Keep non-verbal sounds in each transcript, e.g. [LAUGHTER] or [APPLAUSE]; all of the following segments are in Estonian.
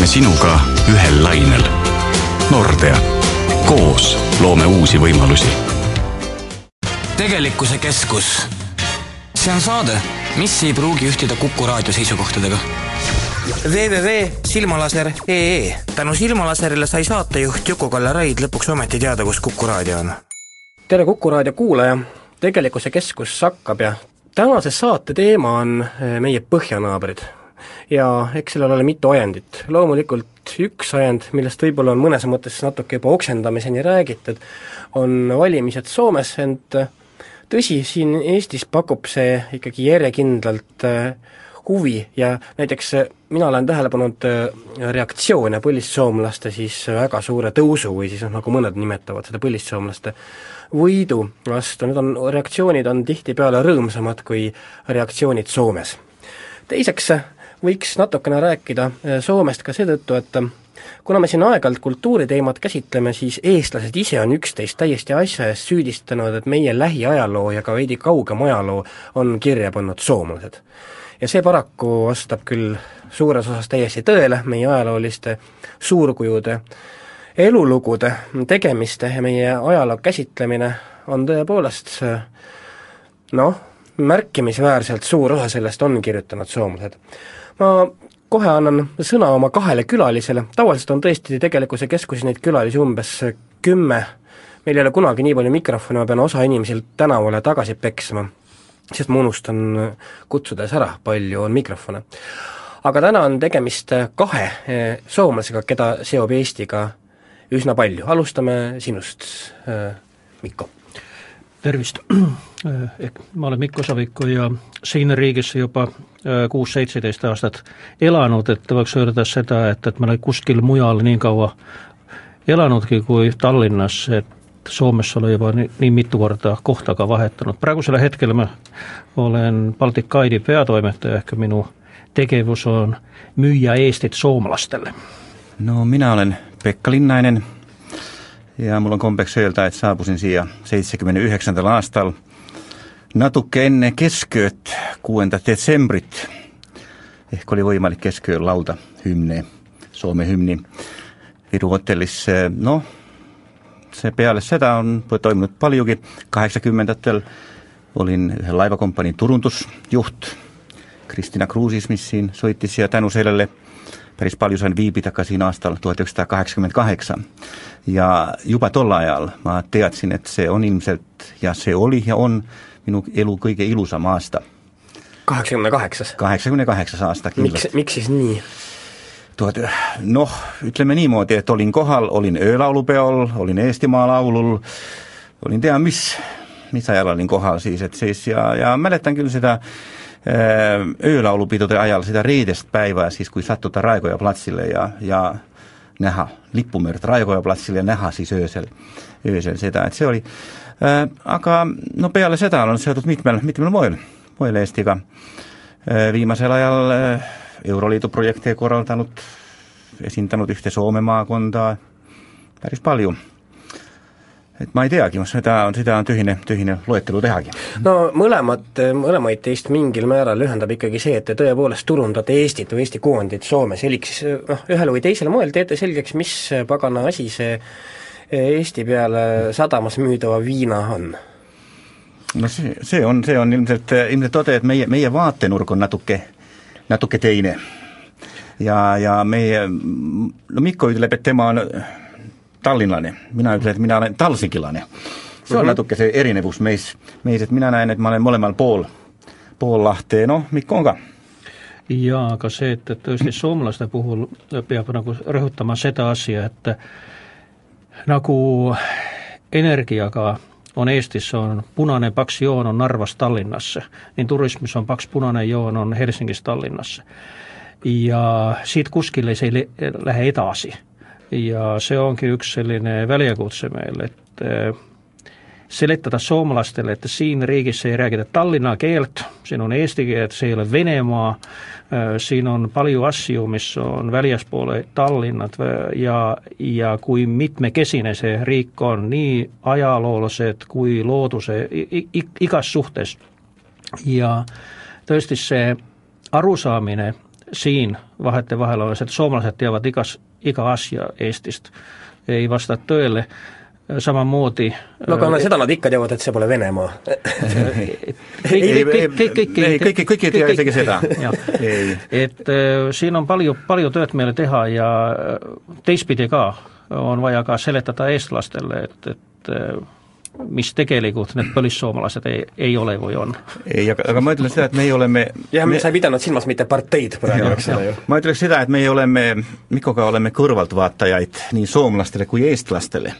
oleme sinuga ühel lainel. Nordea, koos loome uusi võimalusi. tegelikkuse keskus. see on saade, mis ei pruugi ühtida Kuku raadio seisukohtadega www.silmalaser.ee tänu Silmalaserile sai saatejuht Juku-Kalle Raid lõpuks ometi teada, kus Kuku raadio on. tere, Kuku raadio kuulaja! tegelikkuse keskus sakkab ja tänase saate teema on eh, meie põhjanaabrid. Ja eks sellel ole mitu ajendit. loomulikult üks ajend, millest võib-olla on mõnes mõttes natuke juba oksendamiseni räägitud, on valimised Soomes, ent tõsi, siin Eestis pakub see ikkagi järjekindlalt äh, huvi ja näiteks äh, mina olen tähele pannud äh, reaktsioone põlissoomlaste siis väga suure tõusu või siis noh, nagu mõned nimetavad seda põlissoomlaste võidu vastu, need on, reaktsioonid on tihtipeale rõõmsamad kui reaktsioonid Soomes. teiseks äh, võiks natukene rääkida Soomest ka seetõttu, et kuna me siin aeg-ajalt kultuuriteemat käsitleme, siis eestlased ise on üksteist täiesti asja eest süüdistanud, et meie lähiajaloo ja ka veidi kaugem ajaloo on kirja pannud soomlased ja see paraku vastab küll suures osas täiesti tõele, meie ajalooliste suurkujude elulugude tegemiste ja meie ajaloo käsitlemine on tõepoolest noh, märkimisväärselt suur osa sellest on kirjutanud soomlased. ma kohe annan sõna oma kahele külalisele, tavaliselt on tõesti tegelikkuse keskuses neid külalisi umbes kümme, meil ei ole kunagi nii palju mikrofone, ma pean osa inimesi tänavale tagasi peksma sest ma unustan kutsudes ära, palju on mikrofone. aga täna on tegemist kahe eh, soomlasega, keda seob Eestiga üsna palju, alustame sinust, eh, Mikko. Tervist, [CLEARS THROAT] ehk ma olen Mikko Saviku ja siin riigis juba eh, kuus-seitseteist aastat elanud, et võiks öelda seda, et, et ma olen kuskil mujal nii kaua elanudki kui Tallinnas, et Soomes olen juba nii, nii mitu korda kohta ka vahetanud, praegusel hetkel ma olen Baltic Guide'i peatoimetaja, ehk minu tegevus on müüa Eestit soomlastele. no mina olen Pekka Linnainen ja mul on kombeks öelda, et saabusin siia seitsmekümne üheksandal aastal natuke enne keskööd, kuuendat detsembrit, ehk oli võimalik keskööl laulda hümni, Soome hümni Viru hotellis, noh, see peale seda on toimunud paljugi, kaheksakümnendatel olin ühe laevakompanii turundusjuht Kristina Kruusis, mis siin sõitis ja tänu sellele päris palju sain viibida ka siin aastal tuhat üheksasada kaheksakümmend kaheksa. ja juba tol ajal ma teadsin, et see on ilmselt ja see oli ja on minu elu kõige ilusam aasta. kaheksakümne kaheksas? kaheksakümne kaheksas aasta kindlasti. miks, miks siis nii? tuhat, noh, ütleme niimoodi, et olin kohal, olin öölaulupeol, olin Eestimaa laulul, olin tea mis, mis ajal olin kohal siis, et siis ja, ja mäletan küll seda äh, öölaulupidude ajal, seda reedest päeva, siis kui sattuda Raekoja platsile ja, ja näha lipumerd Raekoja platsil ja näha siis öösel, öösel seda, et see oli äh,, aga no peale seda olen seotud mitmel, mitmel moel, moel Eestiga äh,. Viimasel ajal äh, Euroliidu projekte korraldanud, esindanud ühte Soome maakonda, päris palju et ma ei teagi, seda on, seda on tühine, tühine loetelu tehagi. no mõlemat, mõlemaid teist mingil määral ühendab ikkagi see, et te tõepoolest turundate Eestit või Eesti koondit Soomes, elik siis noh, ühel või teisel moel teete selgeks, mis pagana asi see Eesti peale sadamas müüdava viina on? no see, see on, see on ilmselt, ilmselt tõde, et meie, meie vaatenurk on natuke natuke teine. ja, ja meie, no Mikko ütleb, et tema on tallinlane, mina ütlen, et mina olen talsinkilane. see on mm -hmm. natuke see erinevus meis, meis, et mina näen, et ma olen mõlemal pool, pool lahte, noh, Mikko on ka jaa, aga see, et, et tõesti soomlaste puhul peab nagu rõhutama seda asja, et nagu energiaga on Eestis, on punane paks joon on Narvast Tallinnasse, niin turismis on paks punane joon on Helsingist Tallinnasse. ja siit kuskile see ei lähe edasi. Ja see ongi üks selline väljakutse meil, et eh, seletada soomlastele, et siin riigis ei räägita tallinna keelt, siin on eesti keelt, see ei ole Venemaa, Äh, siin on palju asju, mis on väljaspoole Tallinnat ja, ja kui mitmekesine see riik on, nii ajaloolased kui looduse, igas suhtes. ja tõesti see arusaamine siin vahetevahel olles, et soomlased teavad igas, iga asja Eestist, ei vasta tõele, samamoodi no aga seda nad ikka teavad, et see pole Venemaa. [LAUGHS] kõik, kõik, kõik, kõik, kõik, ei, tea isegi seda. [LAUGHS] et äh, siin on palju, palju tööd meile teha ja teistpidi ka on vaja ka seletada eestlastele, et, et mis tegelikult need põlissoomalased ei, ei ole või on. ei, aga, aga ma ütlen seda, et meie oleme jah, me... sa ei pidanud silmas mitte parteid praegu, eks ole ju. ma ütleks seda, et meie oleme, Mikoga oleme kõrvaltvaatajaid nii soomlastele kui eestlastele.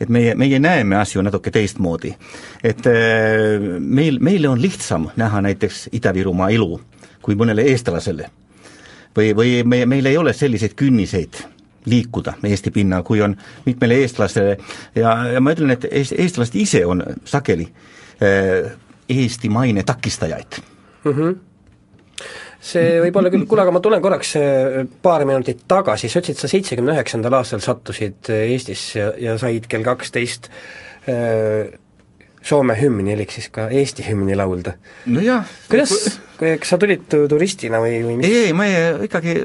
et meie, meie näeme asju natuke teistmoodi. et äh, meil, meile on lihtsam näha näiteks Ida-Virumaa ilu kui mõnele eestlasele. või, või me, meil ei ole selliseid künniseid liikuda Eesti pinnal, kui on mitmele eestlasele. Ja, ja ma ütlen, et eestlased ise on sageli äh, Eesti maine takistajaid. Mm. -hmm see võib olla küll, kuule aga ma tulen korraks äh, paar minutit tagasi, sa ütlesid, sa seitsmekümne üheksandal aastal sattusid äh, Eestisse ja, ja said kell kaksteist äh, Soome hümni, elik siis ka Eesti hümni laulda. nojah. kuidas, kas sa tulid turistina või, või mis? ei, ei, ma ei, ikkagi,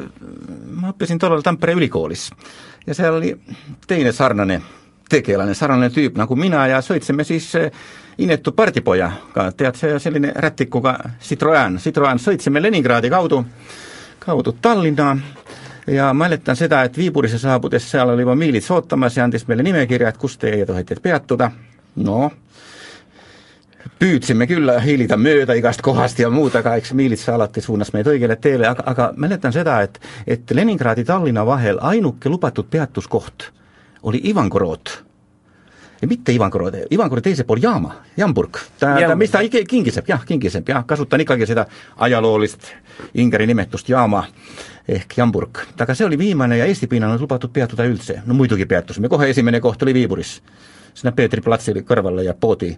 ma õppisin tollal Tampere ülikoolis ja seal oli teine sarnane tegelane, sarnane tüüp nagu mina ja sõitsime siis eh, inetu pardipojaga, tead, see selline rätikuga Citroen, Citroen, sõitsime Leningradi kaudu, kaudu Tallinna ja mäletan seda, et Viiburisse saabudes seal oli juba miilits ootamas ja andis meile nimekirja, et kus teie tohite peatuda, noh, püüdsime küll hiilida mööda igast kohast ja muud, aga eks miilitsa alati suunas meid õigele teele, aga, aga mäletan seda, et et Leningradi, Tallinna vahel ainuke lubatud peatuskoht oli Ivangorod ja mitte Ivangorod, Ivangorod teisel pool jaama, Jamburg. ta, ta, mis ta kingiseb, jah, kingiseb, jah, kasutan ikkagi seda ajaloolist Ingeri nimetust jaama ehk Jamburg. aga see oli viimane ja Eesti pinnal on lubatud peatuda üldse, no muidugi peatusime, kohe esimene koht oli Viiburis. sinna Peetri platsile kõrvale ja poodi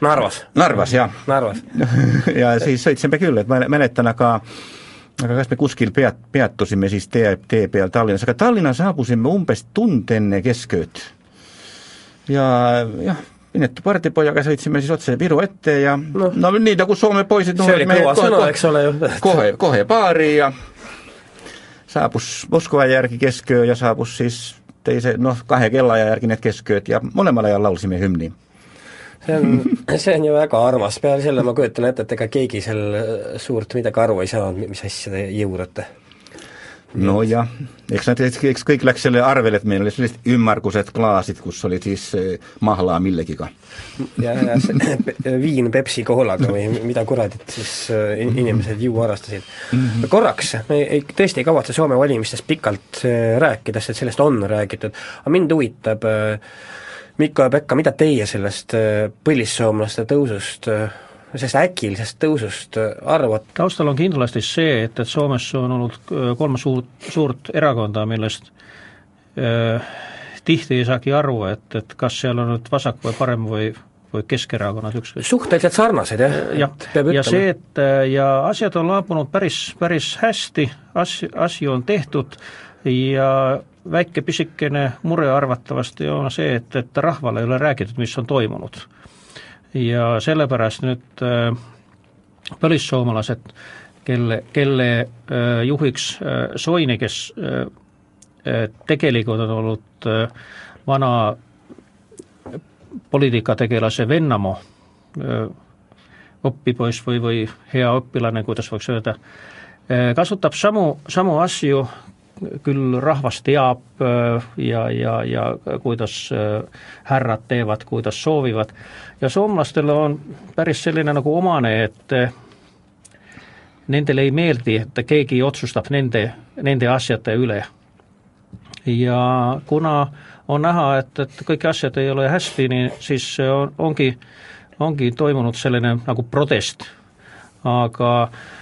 Narvas? Narvas, jah. Narvas [LAUGHS] ja siis sõitsime küll, et ma mäletan, aga aga kas me kuskil peat-, peatusime siis tee, tee peal Tallinnas, aga Tallinna saabusime umbes tund enne keskööd. ja jah, Inetu pardipojaga sõitsime siis otse Viru ette ja no, no nii nagu Soome poisid see oli kõva sõna, eks ole ju. kohe, kohe baari ja saabus Moskva järgi kesköö ja saabus siis teise, noh, kahe kellaaja järgi need keskööd ja mõlemal ajal laulsime hümni see on, [LAUGHS] see on ju väga armas, peale selle ma kujutan ette, et ega keegi seal äh, suurt midagi aru ei saanud, mis asja te jõurate. nojah, eks nad, eks kõik läks selle arvele, et meil olid sellised ümmargused klaasid, kus olid siis äh, mahlaa millegiga. ja, ja see [LAUGHS] viin Pepsi koolaga või mida kuradit siis äh, inimesed juua harrastasid mm. -hmm. korraks, me ei, tõesti ei kavatse Soome valimistest pikalt rääkida, sest sellest on räägitud, aga mind huvitab äh, Mikko ja Pekka, mida teie sellest äh, põlissoomlaste tõusust äh, sellest äkilisest tõusust äh, arvate? taustal on kindlasti see, et, et Soomes on olnud kolm suurt, suurt erakonda, millest äh, tihti ei saagi aru, et, et kas seal on nüüd vasak või parem või, või Keskerakonnad ükskõik. suhteliselt sarnased jah? jah, ja see, et ja asjad on laabunud päris, päris hästi, asju, asju on tehtud ja väike pisikene mure arvatavasti on see, et, et rahvale ei ole räägitud, mis on toimunud. ja sellepärast nüüd äh, põlissoomalased, kelle, kelle äh, juhiks äh, Soini, kes tegelikult on olnud vana poliitikategelase Vennamo õpipoiss või, või hea õpilane, kuidas võiks öelda, kasutab samu, samu asju küll rahvas teab äh, ja, ja, ja kuidas äh, härrad teevad, kuidas soovivad, ja soomlastel on päris selline nagu omane, et äh, nendele ei meeldi, et keegi otsustab nende, nende asjade üle. ja kuna on näha, et, et kõik asjad ei ole hästi, nii siis on, ongi, ongi toimunud selline nagu protest, aga äh,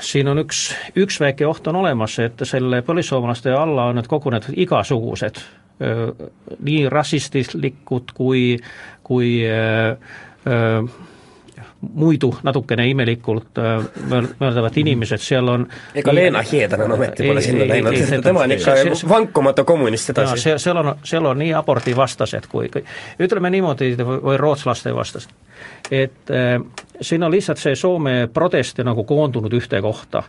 siin on üks, üks väike oht on olemas, et selle põlissoomlaste alla on nüüd kogunenud igasugused, nii rassistlikud kui, kui muidu natukene imelikult mööldavad inimesed, seal on ega Leena Hiedanen ometi pole sinna läinud, tema on ikka vankumatu kommunist edasi. seal on, seal on nii abordivastased kui, kui ütleme niimoodi, või rootslaste vastased. Et äh, siin on lihtsalt see Soome protest nagu koondunud ühte kohta.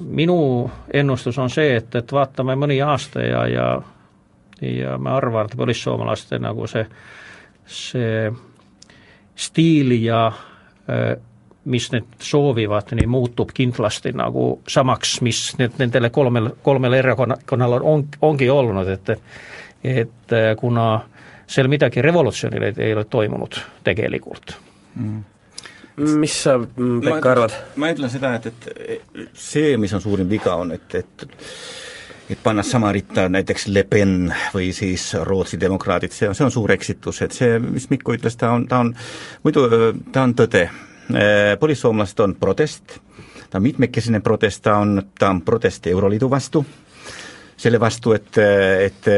minu ennustus on see, et, et vaatame mõni aasta ja, ja ja ma arvan, et põlissoomlaste nagu see, see stiil ja mis need soovivad, nii muutub kindlasti nagu samaks, mis need nendele kolmel, kolmel erakonnal on, ongi olnud, et et kuna seal midagi revolutsioonilist ei ole toimunud tegelikult mm mis sa, Pekka, arvad? ma ütlen seda, et, et see, mis on suurim viga, on, et, et et panna sama ritta näiteks Le Pen või siis Rootsi demokraadid, see on, see on suur eksitus, et see, mis Mikko ütles, ta on, ta on, muidu ta on tõde. Äh, polissoomlased on protest, ta on mitmekesine protest, ta on, ta on protest Euroliidu vastu, selle vastu, et, et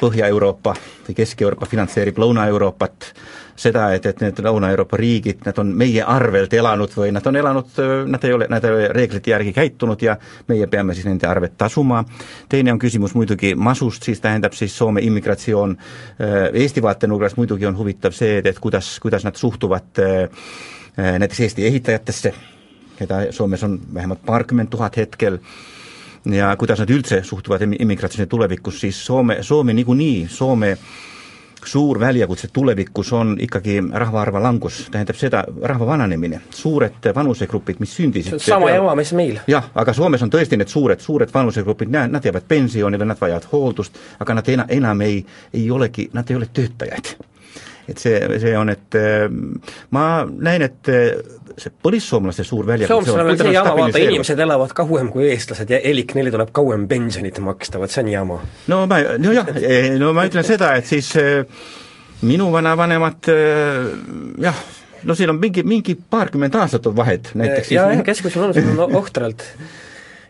Põhja-Euroopa või Kesk-Euroopa finantseerib Lõuna-Euroopat, seda, et, et need Lõuna-Euroopa riigid, nad on meie arvelt elanud või nad on elanud, nad ei ole, nad ei ole reeglite järgi käitunud ja meie peame siis nende arved tasuma. teine on küsimus muidugi masust, siis tähendab siis Soome immigratsioon, Eesti vaatenurgast muidugi on huvitav see, et, et kuidas, kuidas nad suhtuvad näiteks Eesti ehitajatesse, keda Soomes on vähemalt paarkümmend tuhat hetkel, ja kuidas nad üldse suhtuvad immigratsiooni tulevikus, siis Soome, Soome niikuinii, Soome suur väljakutse tulevikus on ikkagi rahvaarva langus, tähendab seda, rahva vananemine, suured vanusegrupid, mis sündisid sama jama, mis meil. jah, aga Soomes on tõesti need suured, suured vanusegrupid, nad jäävad pensionile, nad vajavad hooldust, aga nad ena, enam ei, ei olegi, nad ei ole töötajad et see, see on, et äh, ma näen, et äh, see põlissoomlaste suur väljakutse soomlastel on see jama, vaata inimesed elavad kauem kui eestlased ja elik neile tuleb kauem pensionit maksta, vot see on jama. no ma, nojah, eh, no ma ütlen seda, et siis minu vanavanemad jah, no siin on mingi, mingi paarkümmend aastat on vahet näiteks jah, jah, keskmisel vanusel on [LAUGHS] ohtralt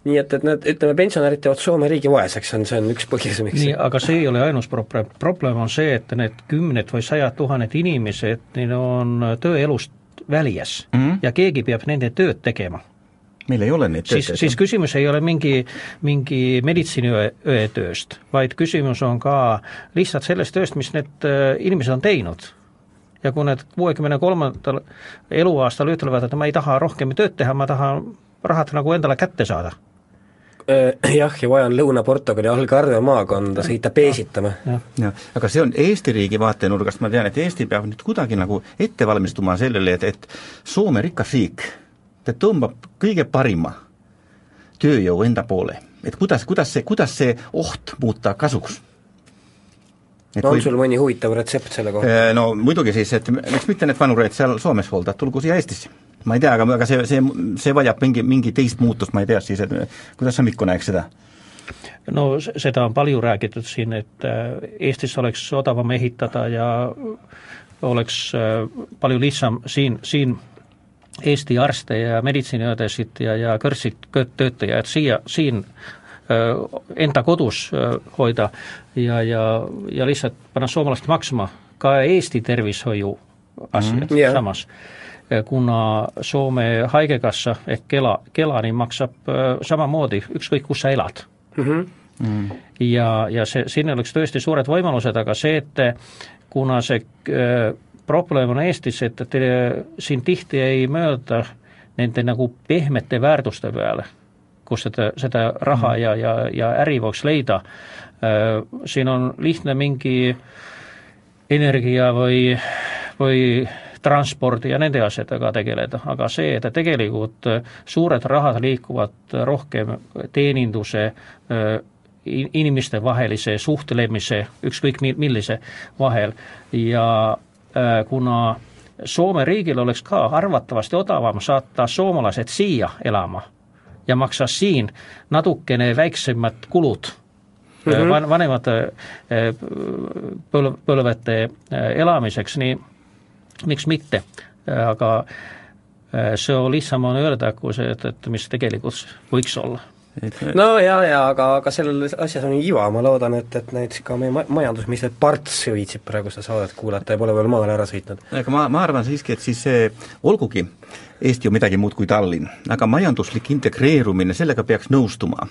nii et, et need, ütleme, pensionärid jäävad Soome riigi vaeseks, on, see on üks põhjus, miks nii, aga see ei ole ainus probleem, probleem on see, et need kümned või sajad tuhanded inimesed, neil on tööelust väljas mm -hmm. ja keegi peab nende tööd tegema meil ei ole neid töötajaid. siis, siis küsimus ei ole mingi, mingi meditsiiniõe tööst, vaid küsimus on ka lihtsalt sellest tööst, mis need äh, inimesed on teinud. ja kui need kuuekümne kolmandal eluaastal ütlevad, et ma ei taha rohkem tööd teha, ma tahan rahad nagu endale kätte saada jah, ja vaja on Lõuna-Portugali Algarve maakonda sõita peesitama. jah, aga see on Eesti riigi vaatenurgast, ma tean, et Eesti peab nüüd kuidagi nagu ette valmistuma sellele, et, et Soome rikas riik, ta tõmbab kõige parima tööjõu enda poole. et kuidas, kuidas see, kuidas see oht muuta kasuks et no on või... sul mõni huvitav retsept selle kohta? Äh, no muidugi siis, et miks mitte need vanureid seal Soomes hooldada, tulgu siia Eestisse ma ei tea, aga, aga see, see, see vajab mingi, mingi teist muutust, ma ei tea siis, et kuidas sa, Mikko, näeks seda? no seda on palju räägitud siin, et äh, Eestis oleks odavam ehitada ja oleks äh, palju lihtsam siin, siin Eesti arste ja meditsiiniõdesid ja, ja kõrgtöötajaid siia, siin äh, enda kodus hoida ja, ja, ja lihtsalt panna soomlast maksma ka Eesti tervishoiu asjad mm -hmm. samas kuna Soome Haigekassa ehk Kela, Kela niin maksab äh, samamoodi, ükskõik kus sa elad mm. -hmm. Mm. ja, ja see, siin oleks tõesti suured võimalused, aga see, et kuna see äh, probleem on Eestis, et, et siin tihti ei mööda nende nagu pehmete väärtuste peale, kus seda, seda raha mm. ja, ja, ja äri võiks leida äh,, siin on lihtne mingi energia või, või transpordi ja nende asjadega tegeleda, aga see, et tegelikult äh, suured rahad liikuvad rohkem teeninduse, äh, inimestevahelise suhtlemise, ükskõik millise vahel ja äh, kuna Soome riigil oleks ka arvatavasti odavam saata soomalased siia elama ja maksa siin natukene väiksemad kulud mm -hmm. vanemate põlv, põlvete elamiseks, nii miks mitte, aga äh, see on lihtsam on öelda, kui see, et, et mis tegelikult võiks olla. No jaa, jaa, aga, aga selles asjas on iva, ma loodan, et, et näiteks ka meie ma-, majandusminister Parts viitsib praegu seda saadet kuulata ja pole veel maale ära sõitnud. aga ma, ma arvan siiski, et siis see, olgugi, Eesti on midagi muud kui Tallinn, aga majanduslik integreerumine, sellega peaks nõustuma.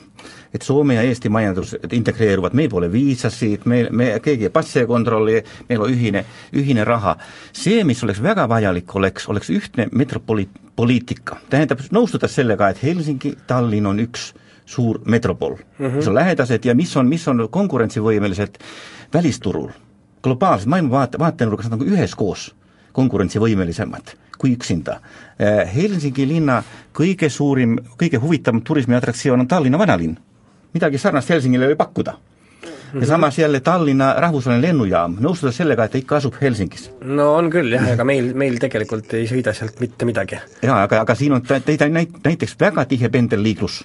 et Soome ja Eesti majandus integreeruvad, meil pole viisasid, meil, me, keegi ei passe kontrolli, meil on ühine, ühine raha. see, mis oleks väga vajalik, oleks, oleks ühtne metropoli-, poliitika, tähendab, nõustuda sellega, et Helsingi, Tallinn on üks suur metropol mm, -hmm. mis on lähedased ja mis on, mis on konkurentsivõimelised välisturul, globaalsed maailma vaate, vaatenurgas, nad on üheskoos konkurentsivõimelisemad kui üksinda. Eh, Helsingi linna kõige suurim, kõige huvitavam turismiatraktsioon on Tallinna vanalinn. midagi sarnast Helsingile ei pakkuda ja samas jälle Tallinna rahvusvaheline lennujaam, nõustuda sellega, et ta ikka asub Helsingis? no on küll jah, ega meil, meil tegelikult ei sõida sealt mitte midagi. jaa, aga, aga siin on teid näit-, näiteks väga tihe pendelliiklus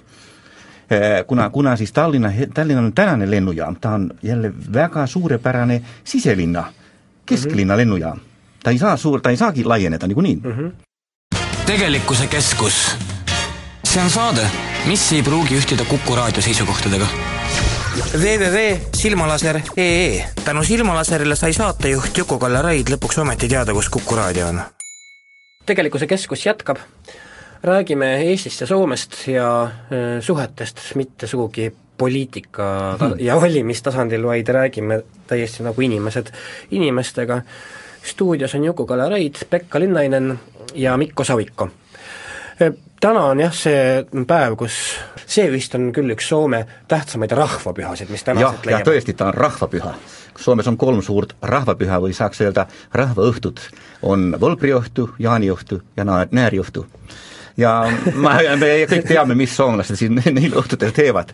eh, kuna, kuna siis Tallinna, Tallinnal on tänane lennujaam, ta on jälle väga suurepärane siselinna, kesklinna -hmm. lennujaam. Ta ei saa suur, ta ei saagi laieneda niikuinii mm. -hmm. tegelikkuse keskus. see on saade, mis ei pruugi ühtida Kuku raadio seisukohtadega www.silmalaser.ee tänu Silmalaserile sai saatejuht Juku-Kalle Raid lõpuks ometi teada, kus Kuku raadio on. tegelikkuse keskus jätkab, räägime Eestist ja Soomest ja äh, suhetest, mitte sugugi poliitika ta- ja valimistasandil, vaid räägime täiesti nagu inimesed inimestega. Stuudios on Juku-Kalle Raid, Pekka Linnainen ja Mikko Saviko täna on jah, see päev, kus see vist on küll üks Soome tähtsamaid rahvapühasid, mis täna jah, jah, tõesti, ta on rahvapüha. Soomes on kolm suurt rahvapüha või saaks öelda rahvaõhtut. on Volpriõhtu, jaaniõhtu ja nääriõhtu ja ma, [LAUGHS] me kõik teame, mis soomlased siin [LAUGHS] neil õhtutel teevad,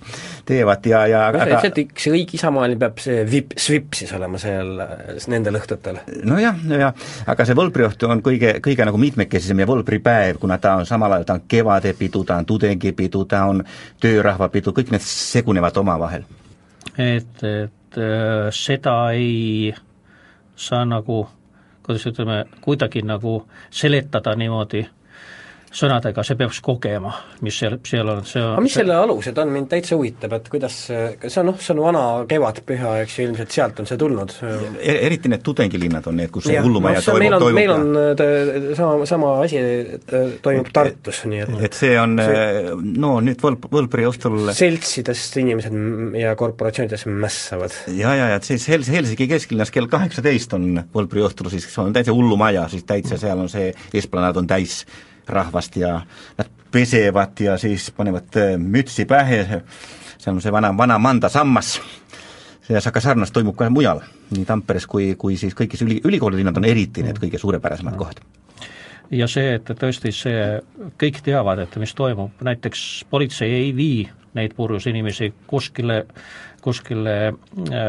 teevad ja, ja no, aga see, see õige isamaaline peab see vip, svip siis olema seal nendel õhtutel. nojah, nojah, aga see Volpriõhtu on kõige, kõige nagu mitmekesisem ja Volpripäev, kuna ta on samal ajal, ta on kevadepidu, ta on tudengipidu, ta on töörahvapidu, kõik need segunevad omavahel. et, et äh, seda ei saa nagu, kuidas ütleme, kuidagi nagu seletada niimoodi sõnadega, see peaks kogema, mis seal, seal on, see on aga mis selle alused on, mind täitsa huvitab, et kuidas see on noh, see on vana kevadpüha, eks ju, ilmselt sealt on see tulnud er,. Eriti need tudengilinnad on need, kus see hullumaja no, toimub, toimub meil on, meil on sama, sama asi toimub Tartus, nii et et see on see, no nüüd Võlp, Võlpri õhtul seltsidest inimesed ja korporatsioonidest mässavad. ja, ja, ja et siis Hels-, Helsingi kesklinnas kell kaheksateist on Võlpri õhtul siis, on täitsa hullumaja, siis täitsa seal on see, esplanaad on täis rahvast ja nad pesevad ja siis panevad äh, mütsi pähe, see on see vana, vana mandasammas, see aga sarnast toimub ka mujal, nii Tamperes kui, kui siis kõigis üli, ülikoolilinnad on eriti need kõige suurepärasemad kohad. Ja see, et tõesti see, kõik teavad, et mis toimub, näiteks politsei ei vii neid purjus inimesi kuskile, kuskile äh,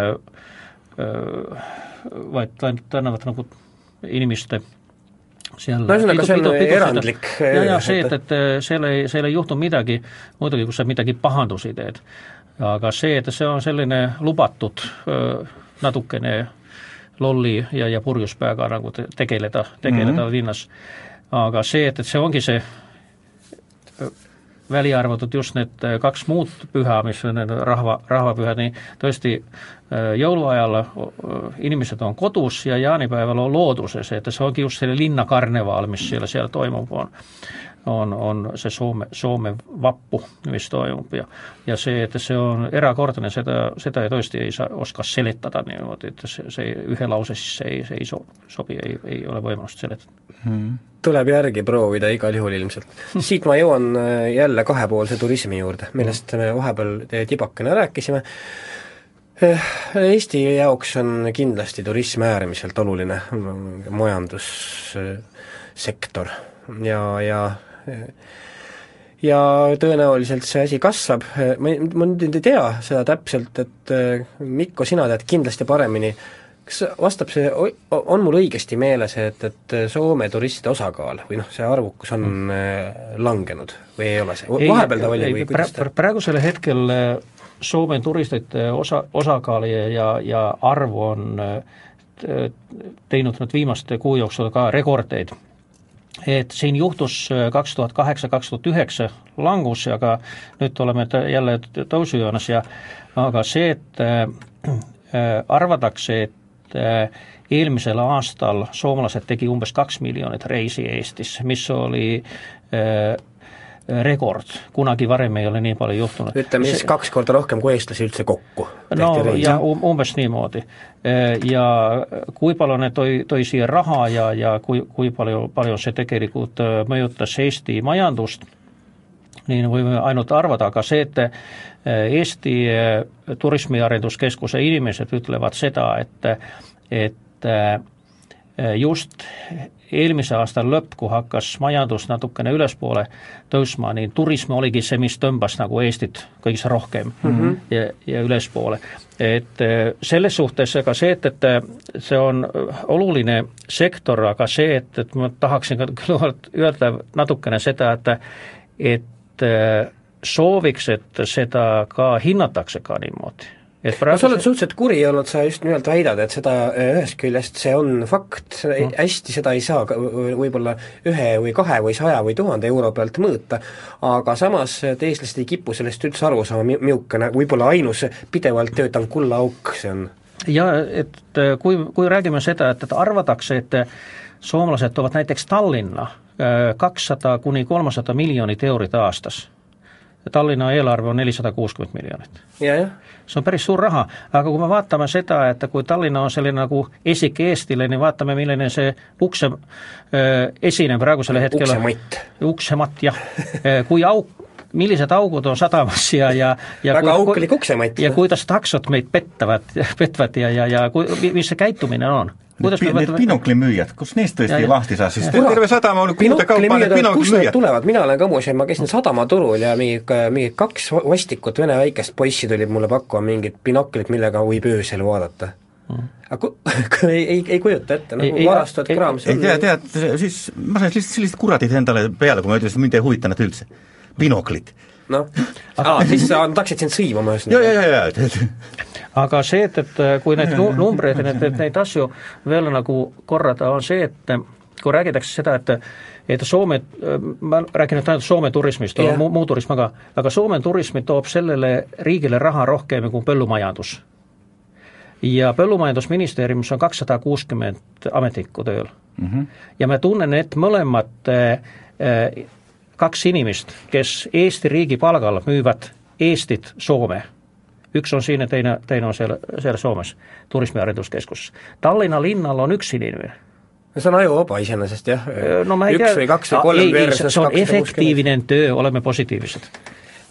äh, vaid ainult annavad nagu inimeste seal no ühesõnaga, see on erandlik ja, ja see, et, et seal ei, seal ei juhtu midagi, muidugi kui sa midagi pahandusi teed, aga see, et see on selline lubatud natukene lolli ja, ja purjuspäevaga nagu tegeleda, tegeleda mm -hmm. linnas. aga see, et, et see ongi see välja arvatud just need äh, kaks muud püha, mis on need rahva, rahvapühad, nii tõesti äh, jõuluajal äh, inimesed on kodus ja jaanipäeval on looduses, et see ongi just selle linnakarnevaal, mis seal, seal toimub, on on, on see Soome, Soome vappu, mis toimub ja ja see, et see on erakordne, seda, seda tõesti ei saa, oska seletada niimoodi, et see, see ühe lause sisse ei, see ei so-, sobi, ei, ei ole võimalust seletada. Hmm. Tuleb järgi proovida igal juhul ilmselt. siit ma jõuan äh, jälle kahepoolse turismi juurde, millest me vahepeal tibakene rääkisime, äh, Eesti jaoks on kindlasti turism äärmiselt oluline majandussektor. Ja, ja [LAUGHS] ja tõenäoliselt see asi kasvab, ma, ma nüüd ei tea seda täpselt, et äh, Mikko, sina tead kindlasti paremini, kas vastab see, on mul õigesti meeles, et, et Soome turistide osakaal või noh, see arvukus on mm. langenud või ei ole see, vahepeal ta oli või kuidas ta praegusel hetkel äh, Soome turistide osa, osakaal ja, ja arv on äh, teinud nüüd viimaste kuu jooksul ka rekordeid et siin juhtus kaks tuhat kaheksa, kaks tuhat üheksa langus, aga nüüd oleme t- jälle t- tõusujoones ja aga see, et äh, arvatakse, et äh, eelmisel aastal soomlased tegi umbes kaks miljonit reisi Eestis, mis oli äh, rekord, kunagi varem ei ole nii palju juhtunud. ütleme siis kaks korda rohkem kui eestlasi üldse kokku no reise. ja um- umbes niimoodi. Ja kui palju need tõi, tõi siia raha ja, ja kui, kui palju, palju see tegelikult äh, mõjutas Eesti majandust, nii võime ainult arvada, aga see, et äh, Eesti Turismiarenduskeskuse inimesed ütlevad seda, et, et just eelmise aasta lõpp, kui hakkas majandus natukene ülespoole tõusma, nii turism oligi see, mis tõmbas nagu Eestit kõige rohkem mm -hmm. ja, ja ülespoole. et eh, selles suhtes ega see, et, et see on oluline sektor, aga see, et, et ma tahaksin ka [LAUGHS] küll öelda natukene seda, et et sooviks, et seda ka hinnatakse ka niimoodi et no praegu sa oled suhteliselt kuri olnud, sa just nimelt väidad, et seda äh, ühest küljest see on fakt no., hästi seda ei saa võib-olla ühe või kahe või saja või tuhande euro pealt mõõta, aga samas et eestlased ei kipu sellest üldse aru saama, milline võib-olla ainus pidevalt töötav kullaauk see on. ja et kui, kui räägime seda, et, et arvatakse, et soomlased toovad näiteks Tallinna äh, kakssada kuni kolmsada miljonit eurot aastas. Tallinna eelarve on nelisada kuuskümmend miljonit see on päris suur raha, aga kui me vaatame seda, et kui Tallinna on selline nagu esik Eestile, nii vaatame, milline see ukse äh, esine praegusel hetkel uksematt. uksematt, jah. kui auk, millised augud on sadamas ja, ja ja väga auklik uksematt. ja kuidas taksod meid pettavad, petvad ja, ja, ja kui, mis see käitumine on? Kuidas Need võtame binoklimüüjad, kus neist Ja, tõesti ja. lahti saab, siis Kurat, terve sadama on kuude kaupa need binoklimüüjad, need tulevad, mina olen ka muuseas, ma käisin sadamaturul ja mingi, mingi kaks vastikut vene väikest poissi tulid mulle pakkuma mingit binoklit, millega võib öösel vaadata mm.. aga [LAUGHS] ku- ei, ei, ei kujuta ette, nagu ei- kraam, ei tea, tead, siis ma sain lihtsalt sellised kuradid endale peale, kui ma ütlesin, et mind ei huvita nad üldse. binoklit. noh, [LAUGHS] siis sa tahaksid sind sõimama ja, ja, ühesõnaga. ja, ja, aga see, et, et kui neid nu- numbreid ja neid, neid asju veel nagu korrata, on see, et kui räägitakse seda, et et Soome, ma räägin nüüd ainult Soome turismist, Jah. muu, muu turism, aga aga Soome turismi toob sellele riigile raha rohkem kui põllumajandus. ja Põllumajandusministeeriumis on kakssada kuuskümmend ametnikku tööl mm. -hmm. ja ma tunnen, et mõlemad äh, kaks inimest, kes Eesti riigi palgal müüvad Eestit Soome, üks on siin ja teine, teine on seal, seal Soomes, turismiarenduskeskuses. Tallinna linnal on üks inimene see on ajuvaba iseenesest jah, no üks tea, või kaks või kolm versus see on efektiivne töö, oleme positiivsed.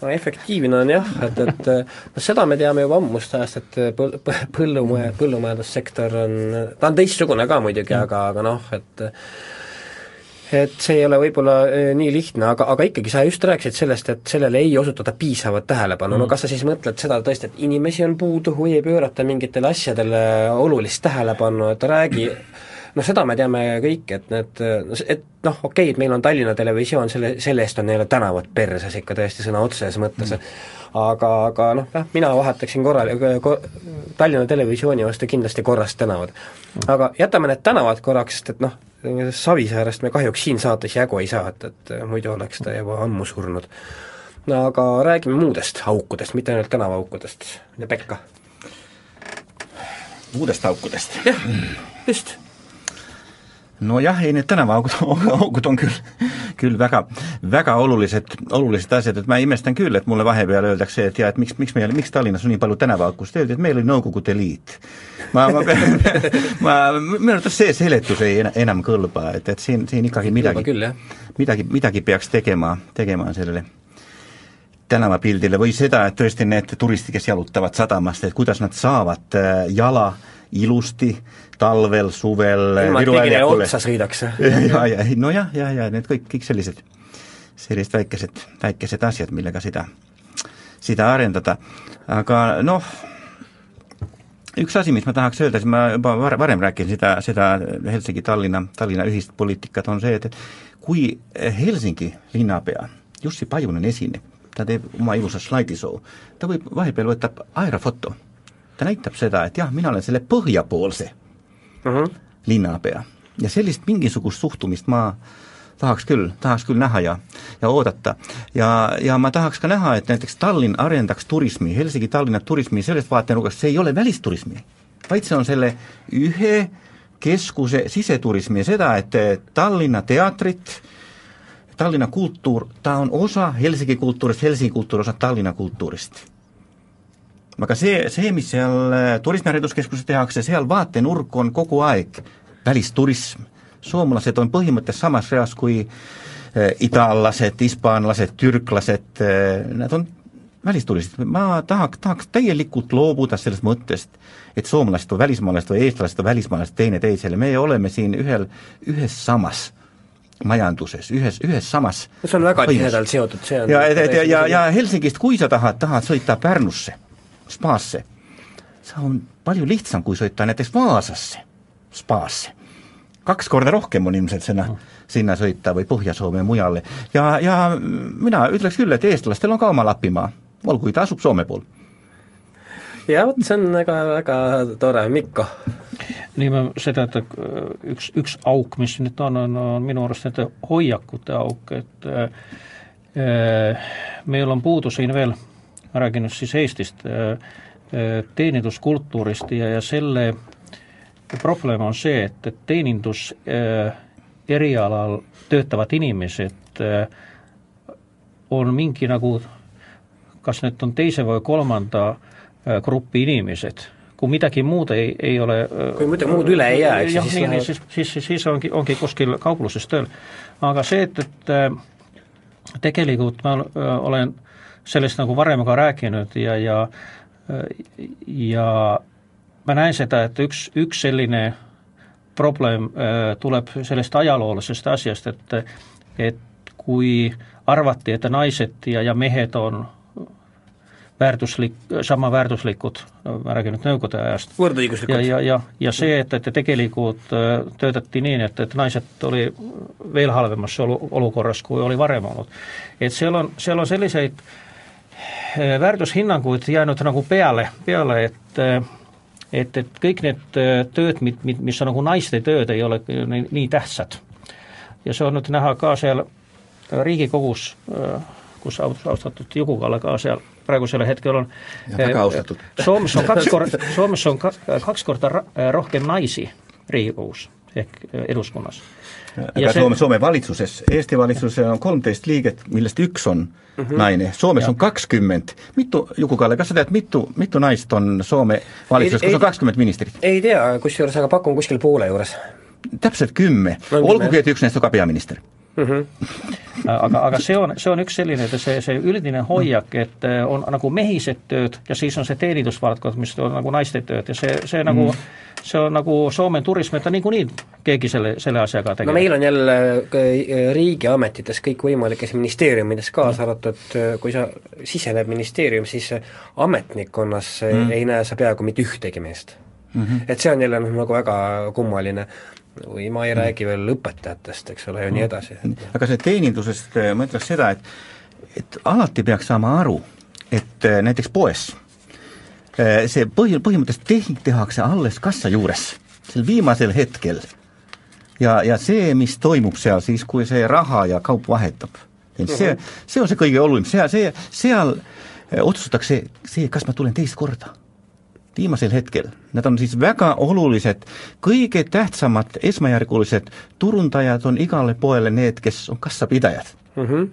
no efektiivne on jah, et, et noh, seda me teame juba ammust ajast, et põl-, põl- põllumaja, põllumajandussektor on, ta on teistsugune ka muidugi, aga, aga noh, et et see ei ole võib-olla eh, nii lihtne, aga, aga ikkagi sa just rääkisid sellest, et sellele ei osutata piisavat tähelepanu mm., no kas sa siis mõtled seda tõesti, et inimesi on puudu või ei pöörata mingitele asjadele olulist tähelepanu, et räägi noh, seda me teame kõik, et need, et noh, okei okay,, et meil on Tallinna Televisioon, selle, selle eest on neile tänavad perses ikka tõesti sõna otseses mõttes mm., aga, aga noh, jah, mina vahetaksin korral- ko,, Tallinna Televisiooni vastu kindlasti korrast tänavad. aga jätame need tänavad korraks, sest et noh, Savisaarest me kahjuks siin saates jagu ei saa, et, et muidu oleks ta juba ammu surnud. no aga räägime muudest aukudest, mitte ainult tänavaaukudest, Pekka. muudest aukudest. jah, just nojah, ei need tänavaaugud [LAUGHS] augud on küll, küll väga, väga olulised, olulised asjad, et ma imestan küll, et mulle vahepeal öeldakse, et jaa, et miks, miks meil, miks Tallinnas on nii palju tänavaaukust, öeldi, et meil oli Nõukogude Liit. ma, ma pean, [LAUGHS] ma, minu arvates see seletus ei ena- enam kõlba, et, et siin, siin ikkagi midagi, küll, jah. midagi, midagi peaks tegema, tegema sellele tänavapildile või seda, et tõesti need turistid, kes jalutavad sadamast, et kuidas nad saavad äh, jala ilusti talvel, suvel ilma, et Viru keegi neile väljakule. otsa sõidaks. ja, ja nojah, ja, ja need kõik, kõik sellised, sellised väikesed, väikesed asjad, millega seda, seda arendada. aga noh, üks asi, mis ma tahaks öelda, siis ma juba var-, varem rääkisin seda, seda Helsingi-Tallinna, Tallinna ühist poliitikat, on see, et et kui Helsingi linnapea Jussi Pajunen esineb, ta teeb oma ilusa slaidisoo, ta võib, vahepeal võtab aerofoto. Ta näitab seda, et jah, mina olen selle põhjapoolse Mhm. linnapea ja sellist mingisugust suhtumist ma tahaks küll, tahaks küll näha ja, ja oodata. ja, ja ma tahaks ka näha, et näiteks Tallinn arendaks turismi, Helsingi-Tallinna turismi sellest vaatenurgast, see ei ole välisturismi, vaid see on selle ühe keskuse siseturismi ja seda, et Tallinna teatrit, Tallinna kultuur, ta on osa Helsingi kultuurist, Helsingi kultuur osa Tallinna kultuurist aga see, see, mis seal äh, turismihariduskeskuses tehakse, seal vaatenurk on kogu aeg välisturism. soomlased on põhimõtteliselt samas reas kui äh, itaallased, hispaanlased, türklased, äh, nad on välisturistid, ma tahaks, tahaks täielikult loobuda sellest mõttest, et soomlased või välismaalased või eestlased või välismaalased teineteisele, me oleme siin ühel, ühes samas majanduses, ühes, ühes samas see on väga tihedalt seotud, see on ja, ja, ja, ja, ja Helsingist, kui sa tahad, tahad sõita Pärnusse spaasse. see on palju lihtsam, kui sõita näiteks Vaasasse spaasse. kaks korda rohkem on ilmselt sinna, sinna sõita või Põhja-Soome mujale. ja, ja mina ütleks küll, et eestlastel on ka oma Lapimaa, olgugi ta asub Soome pool. ja vot see on väga, väga tore, Mikko? nii ma seda, et üks, üks auk, mis nüüd on, on, on minu arust nende hoiakute auk, et äh, meil on puudu siin veel just siis Eestist, äh, äh, teeninduskultuurist ja, ja selle probleem on see, et, et teenindus äh, erialal töötavad inimesed on mingi nagu, kas need on teise või kolmanda grupi inimesed, kui midagi muud ei, ei ole kui midagi muud üle ei jää, eks jah, nii, nii, siis, siis, siis, siis ongi, ongi kuskil kaupluses tööl. aga see, et, et tegelikult ma olen sellest nagu varem ka rääkinud ja, ja ja ma näen seda, et üks, üks selline probleem äh, tuleb sellest ajaloolisest asjast, et et kui arvati, et naised ja, ja mehed on väärtuslik, sama väärtuslikud, ma räägin nüüd Nõukogude ajast. võrdõiguslikud. ja, ja, ja, ja see, et, et tegelikult äh, töötati nii, et, et naised oli veel halvemas olu, olukorras, kui oli varem olnud. et seal on, seal on selliseid äh, Eh, väärtushinnanguid jäänud nagu peale, peale, et eh, et, et kõik need eh, tööd, mis on nagu naiste tööd, ei ole nii, nii tähtsad. ja see on nüüd näha ka seal Riigikogus, kus austatud Juku-Kalle ka seal praegusel hetkel on. väga austatud. Soomes on kaks korda, [LAUGHS] Soomes on kaks korda rohkem naisi Riigikogus ehk eduskonnas aga see... Soome, Soome valitsuses, Eesti valitsuses on kolmteist liiget, millest üks on mm -hmm. naine, Soomes ja. on kakskümmend. mitu, Juku-Kalle, kas sa tead, mitu, mitu naist on Soome valitsuses, kus on kakskümmend ministrit? ei tea, kusjuures aga pakun kuskil poole juures. täpselt kümme no,, olgugi et üks neist on ka peaminister mm. -hmm. aga, aga see on, see on üks selline, see, see üldine hoiak, et äh, on nagu mehised tööd ja siis on see teenindusvaldkond, mis on nagu naiste tööd ja see, see nagu mm see on nagu Soome turism, et ta niikuinii keegi selle, selle asjaga tegeleb. no meil on jälle äh, riigiametites kõikvõimalikes ministeeriumides kaasa arvatud, äh, kui sa sisened ministeerium, siis ametnikkonnas mm. ei näe sa peaaegu mitte ühtegi meest mm. -hmm. et see on jälle noh, nagu väga kummaline või ma ei mm. räägi veel õpetajatest, eks ole, ja nii edasi. aga see teenindusest äh, ma ütleks seda, et et alati peaks saama aru, et näiteks poes Äh, see põhi, põhimõtteliselt tehing tehakse alles kassa juures, sel viimasel hetkel. ja, ja see, mis toimub seal siis, kui see raha ja kaup vahetab, see, mhm. see on see kõige olulisem, seal, see, seal äh, otsustatakse see, kas ma tulen teist korda viimasel hetkel. Nad on siis väga olulised, kõige tähtsamad esmajärgulised turundajad on igale poele need, kes on kassapidajad mm. -hmm.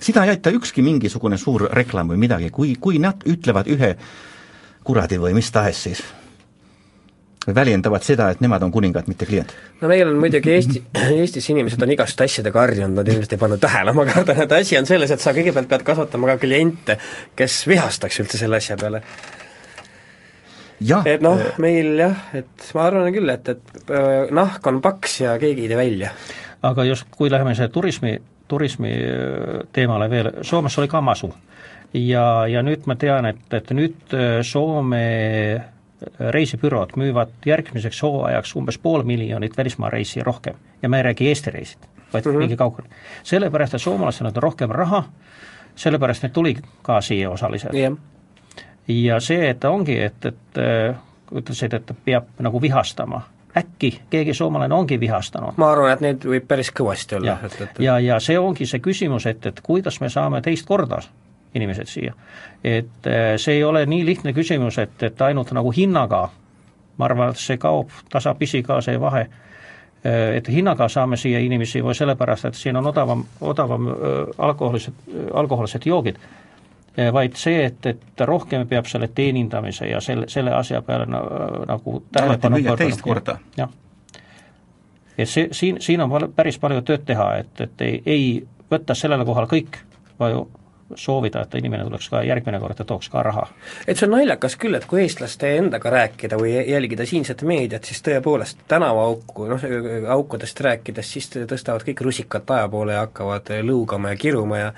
seda ei aita ükski mingisugune suur reklaam või midagi, kui, kui nad ütlevad ühe kuradi või mis tahes siis väljendavad seda, et nemad on kuningad, mitte klient. no meil on muidugi Eesti, [CLEARS THROAT] Eestis inimesed on igast asjadega harjunud, nad ilmselt ei pannud tähele, ma kardan, et asi on selles, et sa kõigepealt pead kasvatama ka kliente, kes vihastaks üldse selle asja peale. Et noh, meil jah, et ma arvan küll, et, et äh, nahk on paks ja keegi ei tee välja. aga just, kui läheme see turismi, turismi äh, teemale veel, Soomes oli ka masu ja, ja nüüd ma tean, et, et nüüd äh, Soome reisibürood müüvad järgmiseks hooajaks umbes pool miljonit välismaa reisi rohkem ja ma ei räägi Eesti reisid, vaid mm -hmm. mingi kaugel. sellepärast, et soomlastel on rohkem raha, sellepärast need tulid ka siia osaliselt yeah.. Ja see, et ongi, et, et äh, ütlesid, et peab nagu vihastama äkki keegi soomlane ongi vihastanud. ma arvan, et neid võib päris kõvasti olla. ja, ja, ja see ongi see küsimus, et, et kuidas me saame teist korda inimesed siia. et äh, see ei ole nii lihtne küsimus, et, et ainult nagu hinnaga, ma arvan, et see kaob tasapisi ka see vahe, äh, et hinnaga saame siia inimesi või sellepärast, et siin on odavam, odavam alkoholised, alkohoolsed joogid vaid see, et, et rohkem peab selle teenindamise ja selle, selle asja peale nagu tähelepanu teist korda. jah. ja see, siin, siin on päris palju tööd teha, et, et ei, ei võtta sellele kohale kõik, vaid soovida, et inimene tuleks ka järgmine kord ja tooks ka raha. et see on naljakas küll, et kui eestlaste endaga rääkida või jälgida siinset meediat, siis tõepoolest tänavaauku, noh, aukudest rääkides, siis tõstavad kõik rusikad taeva poole ja hakkavad lõugama ja kiruma ja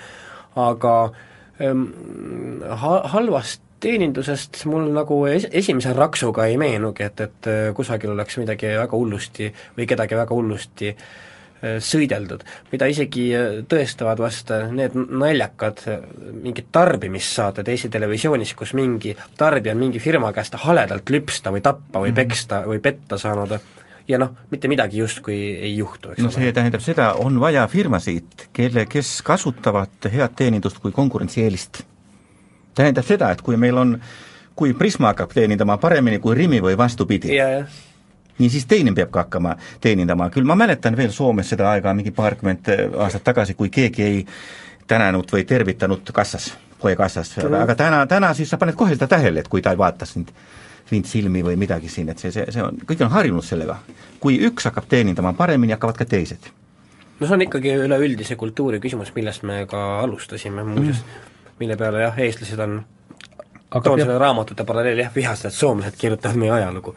aga äh, ha-, halvast teenindusest mul nagu es-, esimese raksuga ei meenugi, et, et äh, kusagil oleks midagi väga hullusti või kedagi väga hullusti äh, sõideldud, mida isegi äh, tõestavad vast need naljakad mingid tarbimissaated Eesti Televisioonis, kus mingi tarbija on mingi firma käest haledalt lüpsta või tappa või mhm. peksta või petta saanud ja noh, mitte midagi justkui ei juhtu, eks no see ole. tähendab seda, on vaja firmasid, kelle, kes kasutavad head teenindust kui konkurentsieelist. tähendab seda, et kui meil on, kui Prisma hakkab teenindama paremini kui Rimi või vastupidi ja,, ja. nii siis teine peab ka hakkama teenindama, küll ma mäletan veel Soomes seda aega mingi paarkümmend aastat tagasi, kui keegi ei tänanud või tervitanud kassas, poekassas, aga täna, täna siis sa paned kohe seda tähele, et kui ta ei vaata sind vint silmi või midagi siin, et see, see, see on, kõik on harjunud sellega. kui üks hakkab teenindama paremini, hakkavad ka teised. no see on ikkagi üleüldise kultuuri küsimus, millest me ka alustasime muuseas mm., mille peale jah, eestlased on aga toon peab... selle raamatute paralleeli jah, vihased, et soomlased kirjutavad meie ajalugu.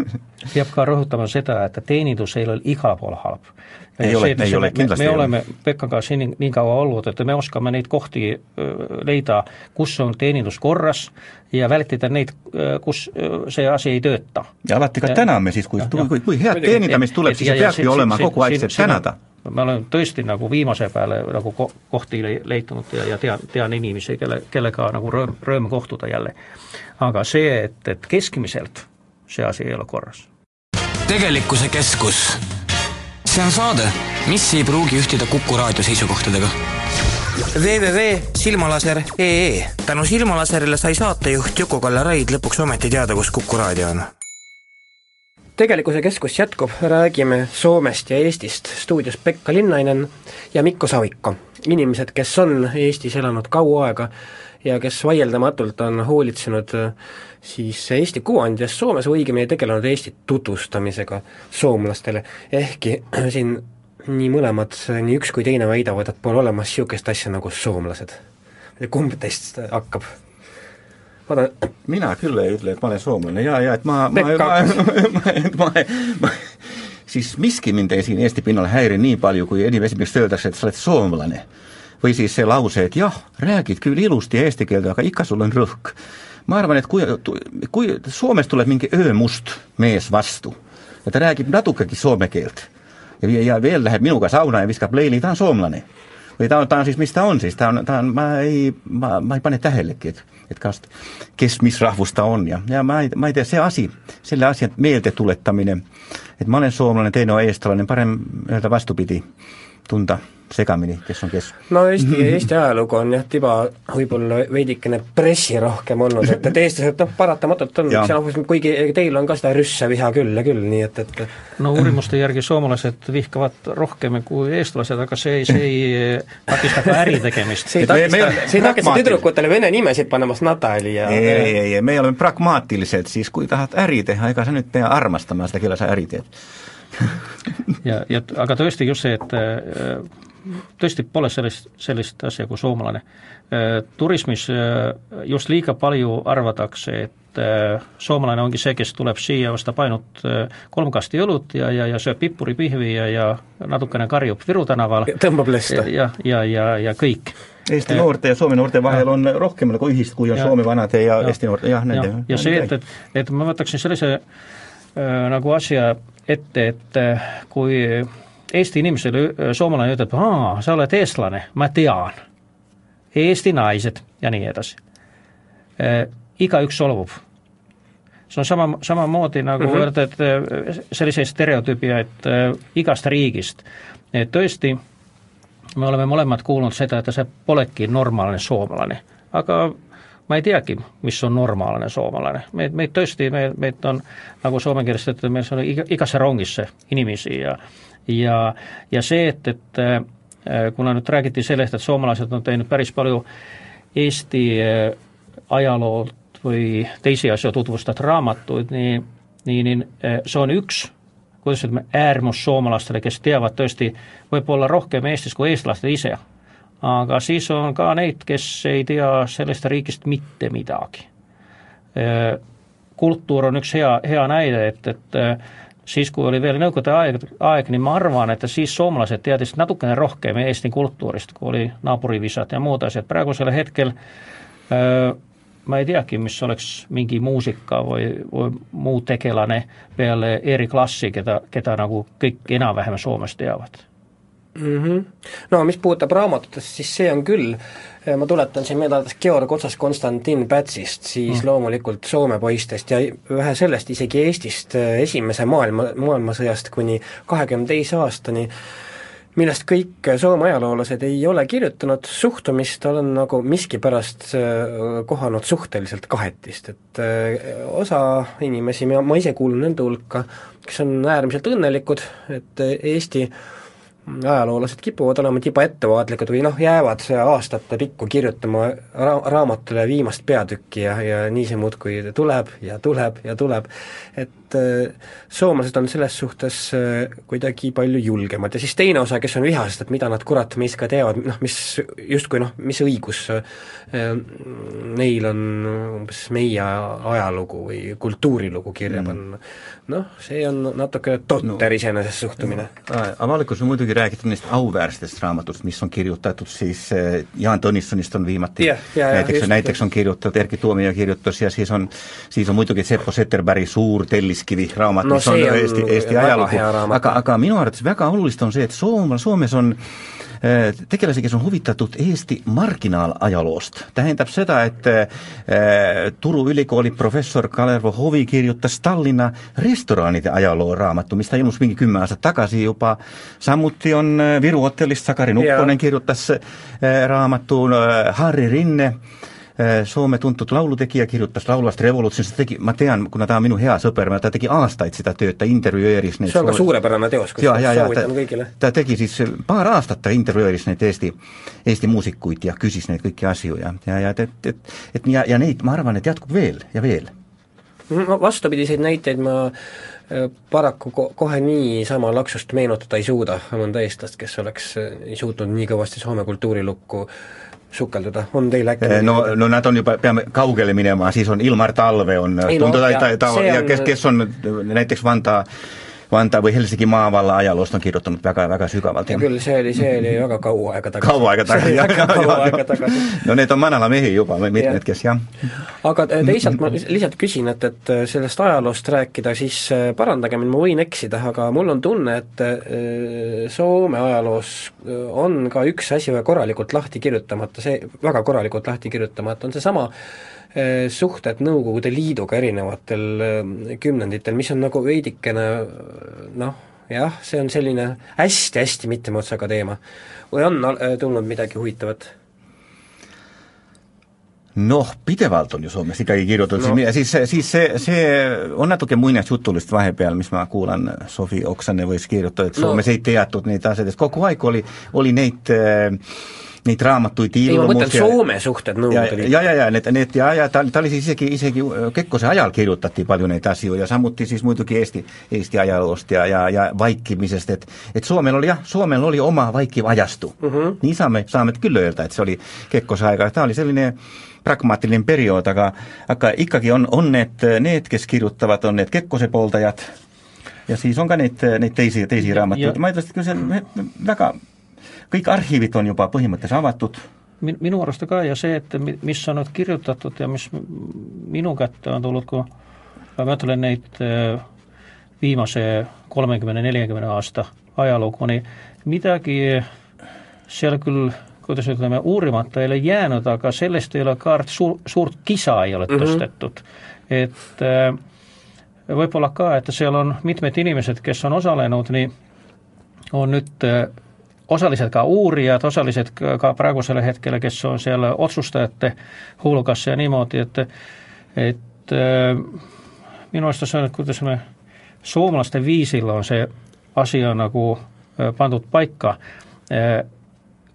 [LAUGHS] Peab ka rõhutama seda, et teenindus ei ole igal pool halb. Ei ole, ei ole, kindlasti me, me oleme Pekkaga siin nii kaua olnud, et me oskame neid kohti leida, kus on teenindus korras ja vältida neid, kus see asi ei tööta. ja alati ka täname siis, kui, kui, kui head teenindamist tuleb, siis peabki olema kogu aeg see tänada ma olen tõesti nagu viimase peale nagu ko-, kohti leidnud ja, ja tean, tean inimesi, kelle, kellega nagu rõõm, rõõm kohtuda jälle. aga see, et, et keskmiselt see asi ei ole korras. tegelikkuse keskus see on saade, mis ei pruugi ühtida Kuku raadio seisukohtadega. www.silmalaser.ee tänu Silmalaserile sai saatejuht Juku-Kalle Raid lõpuks ometi teada, kus Kuku raadio on tegelikkuse keskus jätkub, räägime Soomest ja Eestist, stuudios Pekka Linnainen ja Mikko Savikko. inimesed, kes on Eestis elanud kaua aega ja kes vaieldamatult on hoolitsenud äh, siis Eesti kuvandi eest Soomes või õigemini tegelenud Eesti tutvustamisega soomlastele, ehkki [CLEARS THROAT] siin nii mõlemad, nii üks kui teine väidavad, et pole olemas niisugust asja nagu soomlased. kumb teist hakkab? Vaata mina küll ei ütle, et ma olen soomlane ja, ja et ma, ma, ma, ma, ma, ma siis miski mind siin Eesti pinnal ei häiri nii palju, kui inimesimest öeldakse, et sa oled soomlane või siis see lause, et jah, räägid küll ilusti eesti keelt, aga ikka sul on rõhk. ma arvan, et kui, kui Soomes tuleb mingi öömust mees vastu. Ja ta räägib natukegi soome keelt. Ja, ja veel läheb minuga sauna ja viskab leili, ta on soomlane. Või ta on, ta on siis, mis ta on siis, ta on, ta on, ma ei, ma, ma ei pane tähelegi, et, et kas, kes, mis rahvus ta on. Ja, ja ma ei, ma ei tea, see asi, selle asja meelde tuletamine, et ma olen soomlane, teine on eestlane, parem öelda vastupidi, tunda segamini, kes on kes. no Eesti, [LAUGHS] Eesti ajalugu on jah, tiba võib-olla veidikene pressirohkem olnud, et, et eestlased noh, paratamatult on, kuigi teil on ka seda rüssa viha küll ja küll, nii et, et no uurimuste järgi soomalased vihkavad rohkem kui eestlased, aga see, see ei takista ka äri tegemist. see ei takista, see ei takista tüdrukutele vene nimesid panemast Natali ja ei, ei, ei, me oleme pragmaatilised, siis kui tahad äri teha, ega sa nüüd pea armastama seda, kelle sa äri teed [LAUGHS] ja, ja aga tõesti just see, et tõesti pole sellist, sellist asja kui soomlane. Äh, turismis äh, just liiga palju arvatakse, et äh, soomlane ongi see, kes tuleb siia, ostab ainult kolm kasti õlut ja, ja, ja sööb pipuripihvi ja, ja natukene karjub Viru tänaval. tõmbab lesta. ja, ja, ja, ja kõik. Eesti noorte ja Soome noorte vahel on rohkem nagu ühist, kui on ja, Soome vanade ja, ja Eesti noorte, jah, nende. ja, ja see, et, et, et ma võtaksin sellise äh, nagu asja ette, et kui Eesti inimesele soomlane ütleb, aa, sa oled eestlane, ma tean. Eesti naised ja nii edasi e,. Igaüks solvub. see on sama, samamoodi nagu mm -hmm. öelda, et äh, selliseid stereotüübia, et äh, igast riigist, et tõesti, me oleme mõlemad kuulnud seda, et see polegi normaalne soomlane, aga ma ei teagi, mis on normaalne soomlane, meid, meid tõesti, me, meid on, nagu soome keeles ütlete, meil on iga, igasse rongisse inimesi ja ja, ja see, et, et äh, kuna nüüd räägiti sellest, et soomlased on teinud päris palju Eesti ajaloo või teisi asju tutvustatud raamatuid, nii, nii, nii eh, see on üks, kuidas ütleme, äärmussoomalastele, kes teavad tõesti võib-olla rohkem Eestist kui eestlased ise. Aga siis on ka neid, kes ei tea sellest riigist mitte midagi. Eh, kultuur on üks hea, hea näide, et, et eh, siis, kui oli veel Nõukogude aeg, aeg, nii ma arvan, et siis soomlased teadsid natukene rohkem Eesti kultuurist, kui oli naaburivisad ja muud asjad, praegusel hetkel öö, ma ei teagi, mis oleks mingi muusika või, või muu tegelane peale Erik Lassi, keda, keda nagu kõik enam-vähem Soomes teavad mm. -hmm. No mis puudutab raamatutest, siis see on küll, ma tuletan siin meelde alates Georg Otsas Konstantin Pätsist, siis mm. loomulikult Soome poistest ja vähe sellest, isegi Eestist esimese maailma, maailmasõjast kuni kahekümne teise aastani millest kõik Soome ajaloolased ei ole kirjutanud, suhtumist olen nagu miskipärast äh, kohanud suhteliselt kahetist, et osa inimesi, ma ise kuulun nende hulka, kes on äärmiselt õnnelikud, et Eesti äh, ajaloolased kipuvad olema tiba ettevaatlikud või noh, jäävad aastate pikku kirjutama ra-, raamatule viimast peatükki ja, ja nii see muudkui tuleb ja tuleb ja tuleb. et äh, soomlased on selles suhtes äh, kuidagi palju julgemad ja siis teine osa, kes on vihased, et mida nad kurat meist ka teavad, noh mis justkui noh, mis õigus äh, neil on umbes meie ajalugu või kultuurilugu kirja mm. panna mm.. Noh, see on natuke totter no, iseenesest suhtumine. No,. avalikkus on muidugi räägitud neist auväärsetest raamatust, mis on kirjutatud siis eh, Jaan Tõnissonist on viimati. Yeah, yeah, näiteks yeah,, näiteks on kirjutatud, Erkki Tuomia kirjutas ja siis on, siis on muidugi Seppo Zetterbergi suur telliskivi raamat no,, mis on, on Eesti, Eesti ajalugu, aga, aga minu arvates väga olulist on see, et Soome, Soomes on Äh, tegelasi, kes on huvitatud Eesti marginaalajaloost. tähendab seda, et äh, Turu ülikooli professor Kalervo Hovi kirjutas Tallinna restoranide ajaloo raamatu, mis ta ilmus mingi kümme aastat tagasi juba, samuti on äh, Viru hotellist Sakari Nupponen kirjutas raamatu Harri Rinne, Soome tuntud laulutegija, kirjutas laulvast revolutsioonist, tegi, ma tean, kuna ta on minu hea sõber, ta tegi aastaid seda tööd, ta intervjueeris neid see on ka suurepärane teos, kusjuures soovitan kõigile. ta tegi siis paar aastat, ta intervjueeris neid Eesti, Eesti muusikuid ja küsis neid kõiki asju ja, ja, ja et, et, et ja, ja neid, ma arvan, et jätkub veel ja veel. vastupidiseid näiteid ma äh, paraku ko-, kohe niisama laksust meenutada ei suuda, mõnda eestlast, kes oleks äh, suutnud nii kõvasti Soome kultuurilukku sukelduda, on teil äkki eh, no, no nad on juba, peame kaugele minema, siis on Ilmar Talve on, tundub, ta, ta, ta, ja kes, kes on näiteks Vanda Vanda või Helsingi maavalla ajaloost on kirjutanud väga, väga sügavalt. ja küll, see oli, see oli väga kaua aega tagasi. kaua aega tagasi, jah, jah, jah. no need on manala mehi juba, mitmed, kes jah. aga teisalt ma lihtsalt küsin, et, et sellest ajaloost rääkida, siis äh, parandage mind, ma võin eksida, aga mul on tunne, et Soome ajaloos on ka üks asi väga korralikult lahti kirjutamata, see, väga korralikult lahti kirjutamata, on seesama suhted Nõukogude Liiduga erinevatel kümnenditel, mis on nagu veidikene noh, jah, see on selline hästi-hästi mitme otsaga teema. või on äh, tulnud midagi huvitavat? noh, pidevalt on ju Soomes ikkagi kirjutatud no., siis, siis see, see on natuke muinasjutulist vahepeal, mis ma kuulan, Sofi Oksanevois kirjutab, et Soomes no. ei teatud neid asjadest, kogu aeg oli, oli neid äh, neid raamatuid ilmus ei, ma mõtlen Soome suhted Nõukogude Liiduga. ja, ja, ja need, need ja, ja ta, ta oli siis isegi, isegi Kekkose ajal kirjutati palju neid asju ja samuti siis muidugi Eesti, Eesti ajaloost ja, ja, ja vaikimisest, et et Soomel oli jah, Soomel oli oma vaikiv ajastu mm. -hmm. nii saame, saame küll öelda, et see oli Kekkose aega, ta oli selline pragmaatiline periood, aga aga ikkagi on, on need, need, kes kirjutavad, on need Kekkose pooldajad ja siis on ka neid, neid teisi, teisi raamatuid, ma ütleks, et see on väga kõik arhiivid on juba põhimõtteliselt avatud. min-, minu arust ka ja see, et mis on nüüd kirjutatud ja mis minu kätte on tulnud, kui ma mõtlen neid äh, viimase kolmekümne, neljakümne aasta ajalugu, nii midagi seal küll kuidas ütleme, uurimata ei ole jäänud, aga sellest ei ole ka suur, suurt kisa ei ole mm -hmm. tõstetud. et äh, võib-olla ka, et seal on mitmed inimesed, kes on osalenud, nii on nüüd äh, osalised ka uurijad, osalised ka praegusele hetkele, kes on seal otsustajate hulgas ja niimoodi, et et äh, minu arust see on, et kuidas me soomlaste viisil on see asi on nagu äh, pandud paika.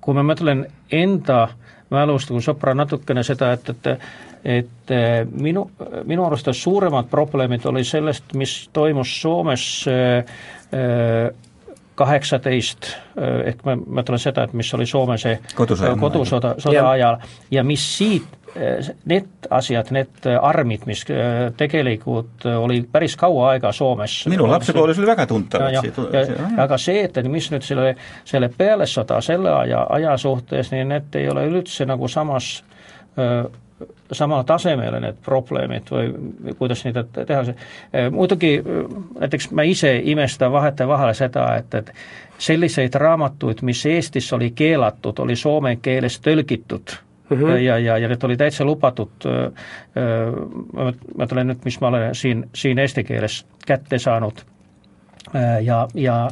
Kui ma mõtlen enda mälust, kui sõpra natukene seda, et, et et minu, minu arust suuremad probleemid oli sellest, mis toimus Soomes kaheksateist, ehk ma mõtlen seda, et mis oli Soome see kodusõja, kodusõda, sõda ajal ja mis siit, need asjad, need armid, mis tegelikult oli päris kaua aega Soomes. minu lapsepõlves oli väga tuntav. aga see, et mis nüüd selle, selle pealesõda, selle aja, aja suhtes, nii need ei ole üldse nagu samas samale tasemele need probleemid või kuidas neid teha, see. Muidugi näiteks ma ise imestan vahetevahel seda, et, et selliseid raamatuid, mis Eestis oli keelatud, oli soome keeles tõlgitud. Mm -hmm. ja, ja, ja need oli täitsa lubatud, ma mõtlen nüüd, mis ma olen siin, siin eesti keeles kätte saanud. Ja, ja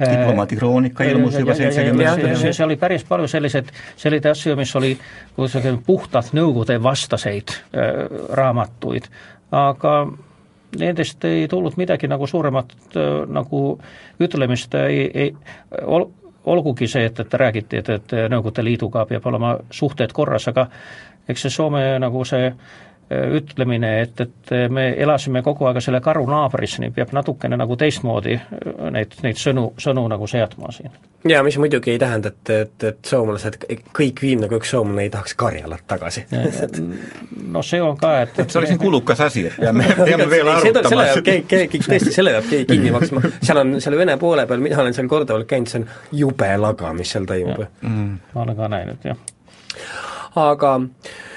diplomaadi kroonika ilmus juba seitsekümmend. see oli päris palju selliseid, selliseid asju, mis oli kuidas öelda, puhtalt Nõukogude vastaseid äh, raamatuid, aga nendest ei tulnud midagi nagu suuremat äh, nagu ütlemist, ei, ei ol, olgugi see, et, et räägiti, et, et Nõukogude Liiduga peab olema suhted korras, aga eks see Soome nagu see äh, Äh, ütlemine, et, et me elasime kogu aeg selle karu naabris, nii peab natukene nagu teistmoodi äh, neid, neid sõnu, sõnu nagu seadma siin. jaa, mis muidugi ei tähenda, et, et, et soomlased, kõik viim nagu üks soomlane ei tahaks Karjalat tagasi no see on ka, et, et see oli siin kulukas asi, et peame, [LAUGHS] peame veel arutama selle peab keegi, keegi, tõesti, selle peab keegi kinni maksma, seal on, seal Vene poole peal, mina olen seal korduvalt käinud, see on jube laga, mis seal toimub. Mm. ma olen ka näinud, jah. aga Äh,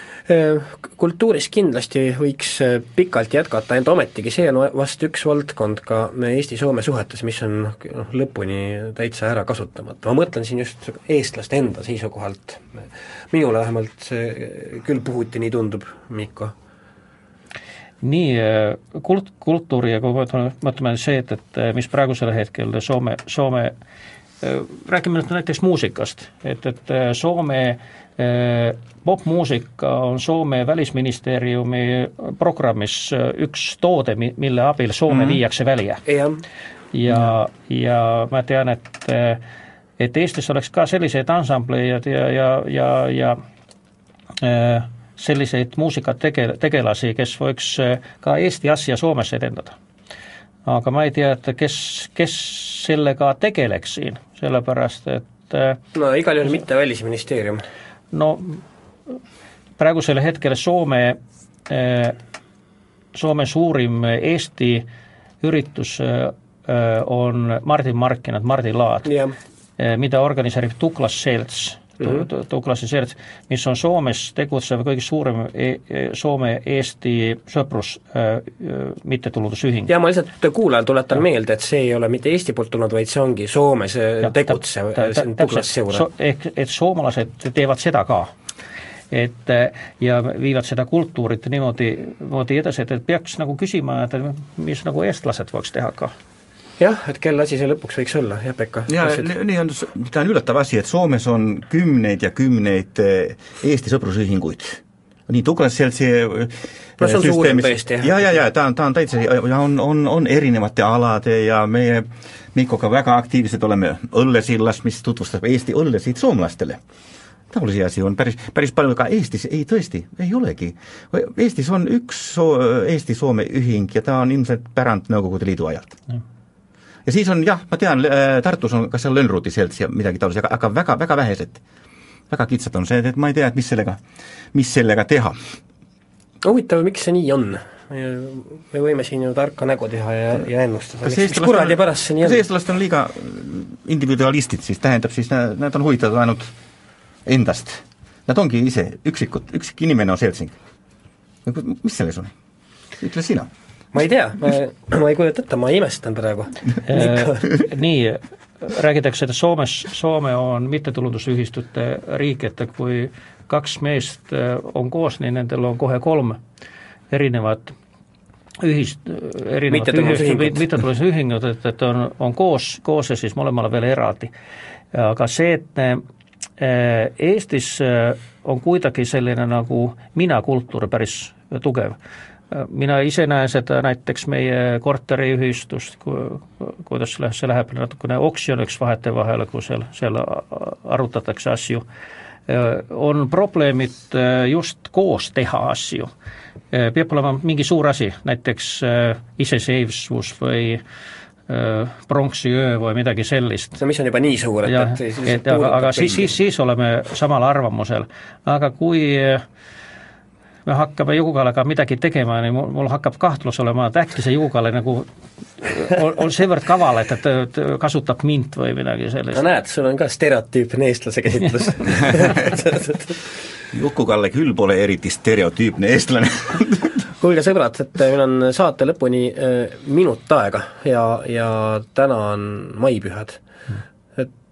kultuuris kindlasti võiks äh, pikalt jätkata, ent ometigi see on vast üks valdkond ka Eesti-Soome suhetes, mis on noh, lõpuni täitsa ära kasutamata. ma mõtlen siin just eestlaste enda seisukohalt, minule vähemalt see küll puhuti nii tundub, Mikko. Nii äh, kult-, kultuuri ja kui mõtleme, mõtleme see, et, et mis praegusel hetkel Soome, Soome räägime nüüd näiteks muusikast, et, et Soome popmuusika on Soome välisministeeriumi programmis üks toode, mille abil Soome mm -hmm. viiakse välja. ja, ja ma tean, et et Eestis oleks ka selliseid ansambleid ja, ja, ja, ja selliseid muusikatege-, tegelasi, kes võiks ka Eesti asja Soomes edendada. aga ma ei tea, et kes, kes sellega tegeleks siin, sellepärast et no igal juhul mitte Välisministeerium no praegusel hetkel Soome, eh, Soome suurim Eesti üritus eh, on Martin Markkinat, Mardi Laad yeah., eh, mida organiseerib Tuklas Selts mm -hmm. Tuklase selts, mis on Soomes tegutsev kõige suurem e e Soome-Eesti sõprus äh, mittetulundusühing. jaa, ma lihtsalt kuulajale tuletan ja. meelde, et see ei ole mitte Eesti poolt tulnud, vaid see ongi Soomes ja, tegutsev, see on Tuklas Seura so,. ehk et soomlased teevad seda ka et ja viivad seda kultuurit niimoodi, niimoodi edasi, et, et peaks nagu küsima, et mis nagu eestlased võiks teha ka jah, et kelle asi see lõpuks võiks olla, jah Pekka? jaa, nii on, ta on üllatav asi, et Soomes on kümneid ja kümneid eh, Eesti sõprusühinguid. nii Douglas Seltsi no see on suurim tõesti, jah? jaa, jaa, jaa, ta on, ta on täitsa, ja on, on, on erinevate alade ja meie Mikkoga väga aktiivsed oleme Õllesillas, mis tutvustab Eesti õllesid soomlastele taolisi asi on päris, päris palju ka Eestis, ei tõesti, ei olegi. Eestis on üks soo-, Eesti-Soome ühing ja ta on ilmselt pärand Nõukogude Liidu ajalt mm ja siis on jah, ma tean, äh, Tartus on ka seal Lönnruuti selts ja midagi taolist, aga, aga väga, väga vähesed. väga kitsad on see, et ma ei tea, et mis sellega, mis sellega teha. huvitav, miks see nii on? me võime siin ju tarka nägu teha ja, ja ennustada, miks kuradi pärast see nii on? kas eestlased on liiga individualistid siis, tähendab siis, nad on huvitatud ainult endast? Nad ongi ise üksikud, üksik inimene on seltsing. mis selles on? ütle sina ma ei tea, ma, ma ei kujuta ette, ma imestan praegu nii, räägitakse, et Soomes, Soome on mittetulundusühistute riik, et kui kaks meest äh, on koos, nii nendel on kohe kolm erinevat ühist, erinevad Mittetulundusühingud. mittetulundusühingud, et, et on, on koos, koos ja siis mõlemale veel eraldi. aga see, et eh, Eestis on kuidagi selline nagu mina-kultuur päris tugev. Mina ise näen seda näiteks meie korteriühistust, kuidas see läheb natukene oksjoniks vahetevahel, kui seal, seal arutatakse asju, on probleemid just koos teha asju. peab olema mingi suur asi, näiteks iseseisvus või pronksiöö või midagi sellist. see, mis on juba nii suur, et, et siis et aga, aga siis, siis, siis oleme samal arvamusel, aga kui me hakkame Juku-Kallaga midagi tegema, niin mul, mul hakkab kahtlus olema, et äkki see Juku-Kalle nagu on, on seevõrd kaval, et, et, kasutab mind või midagi sellist. no näed, sul on ka stereotüüpne eestlase käsitlus [LAUGHS] Juku-Kalle küll pole eriti stereotüüpne eestlane [LAUGHS] kuulge sõbrad, et meil on saate lõpuni äh, minut aega ja, ja täna on maipühad.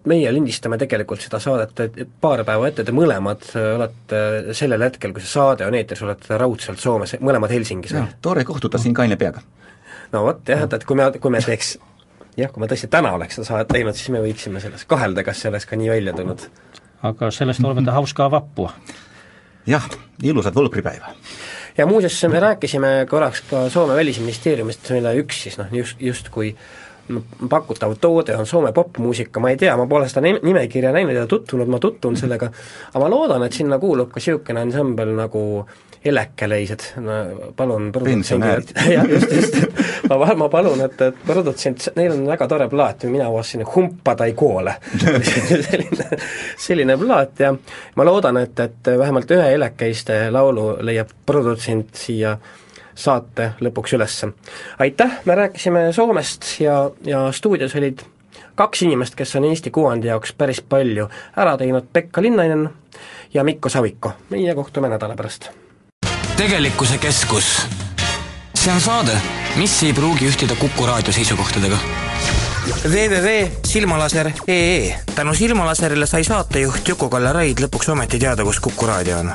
Meie lindistame tegelikult seda saadet et paar päeva ette, te mõlemad äh, olete sellel hetkel, kui see saade on eetris, olete raudselt Soomes, mõlemad Helsingis tore kohtuda siin kaine peaga. no vot jah, et, et kui me, kui me teeks jah, kui me tõesti täna oleks seda saadet teinud, siis me võiksime selles kahelda, kas see oleks ka nii välja tulnud. aga sellest oleme te hauska vappu. jah, ilusat võlkripäeva! ja muuseas, me rääkisime korraks ka Soome välisministeeriumist, mille üks siis noh, just, justkui pakutav toode on Soome popmuusika, ma ei tea, ma pole seda nime, nimekirja näinud ja tutvunud, ma tutvun sellega, aga ma loodan, et sinna kuulub ka niisugune ansambel nagu Elekeleised, no palun Pensionäärid. [LAUGHS] jah, just, just, ma, ma palun, et, et produtsent, neil on väga tore plaat, mina avastasin Humpada ei koole. [LAUGHS] Selline, selline plaat ja ma loodan, et, et vähemalt ühe Elekeiste laulu leiab produtsent siia saate lõpuks üles. aitäh, me rääkisime Soomest ja, ja stuudios olid kaks inimest, kes on Eesti kuvandi jaoks päris palju ära teinud, Pekka Linnainen ja Mikko Saviko. meie kohtume nädala pärast tegelikkuse keskus. see on saade, mis ei pruugi ühtida Kuku raadio seisukohtadega. www.silmalaser.ee tänu Silmalaserile sai saatejuht Juku-Kalle Raid lõpuks ometi teada, kus Kuku raadio on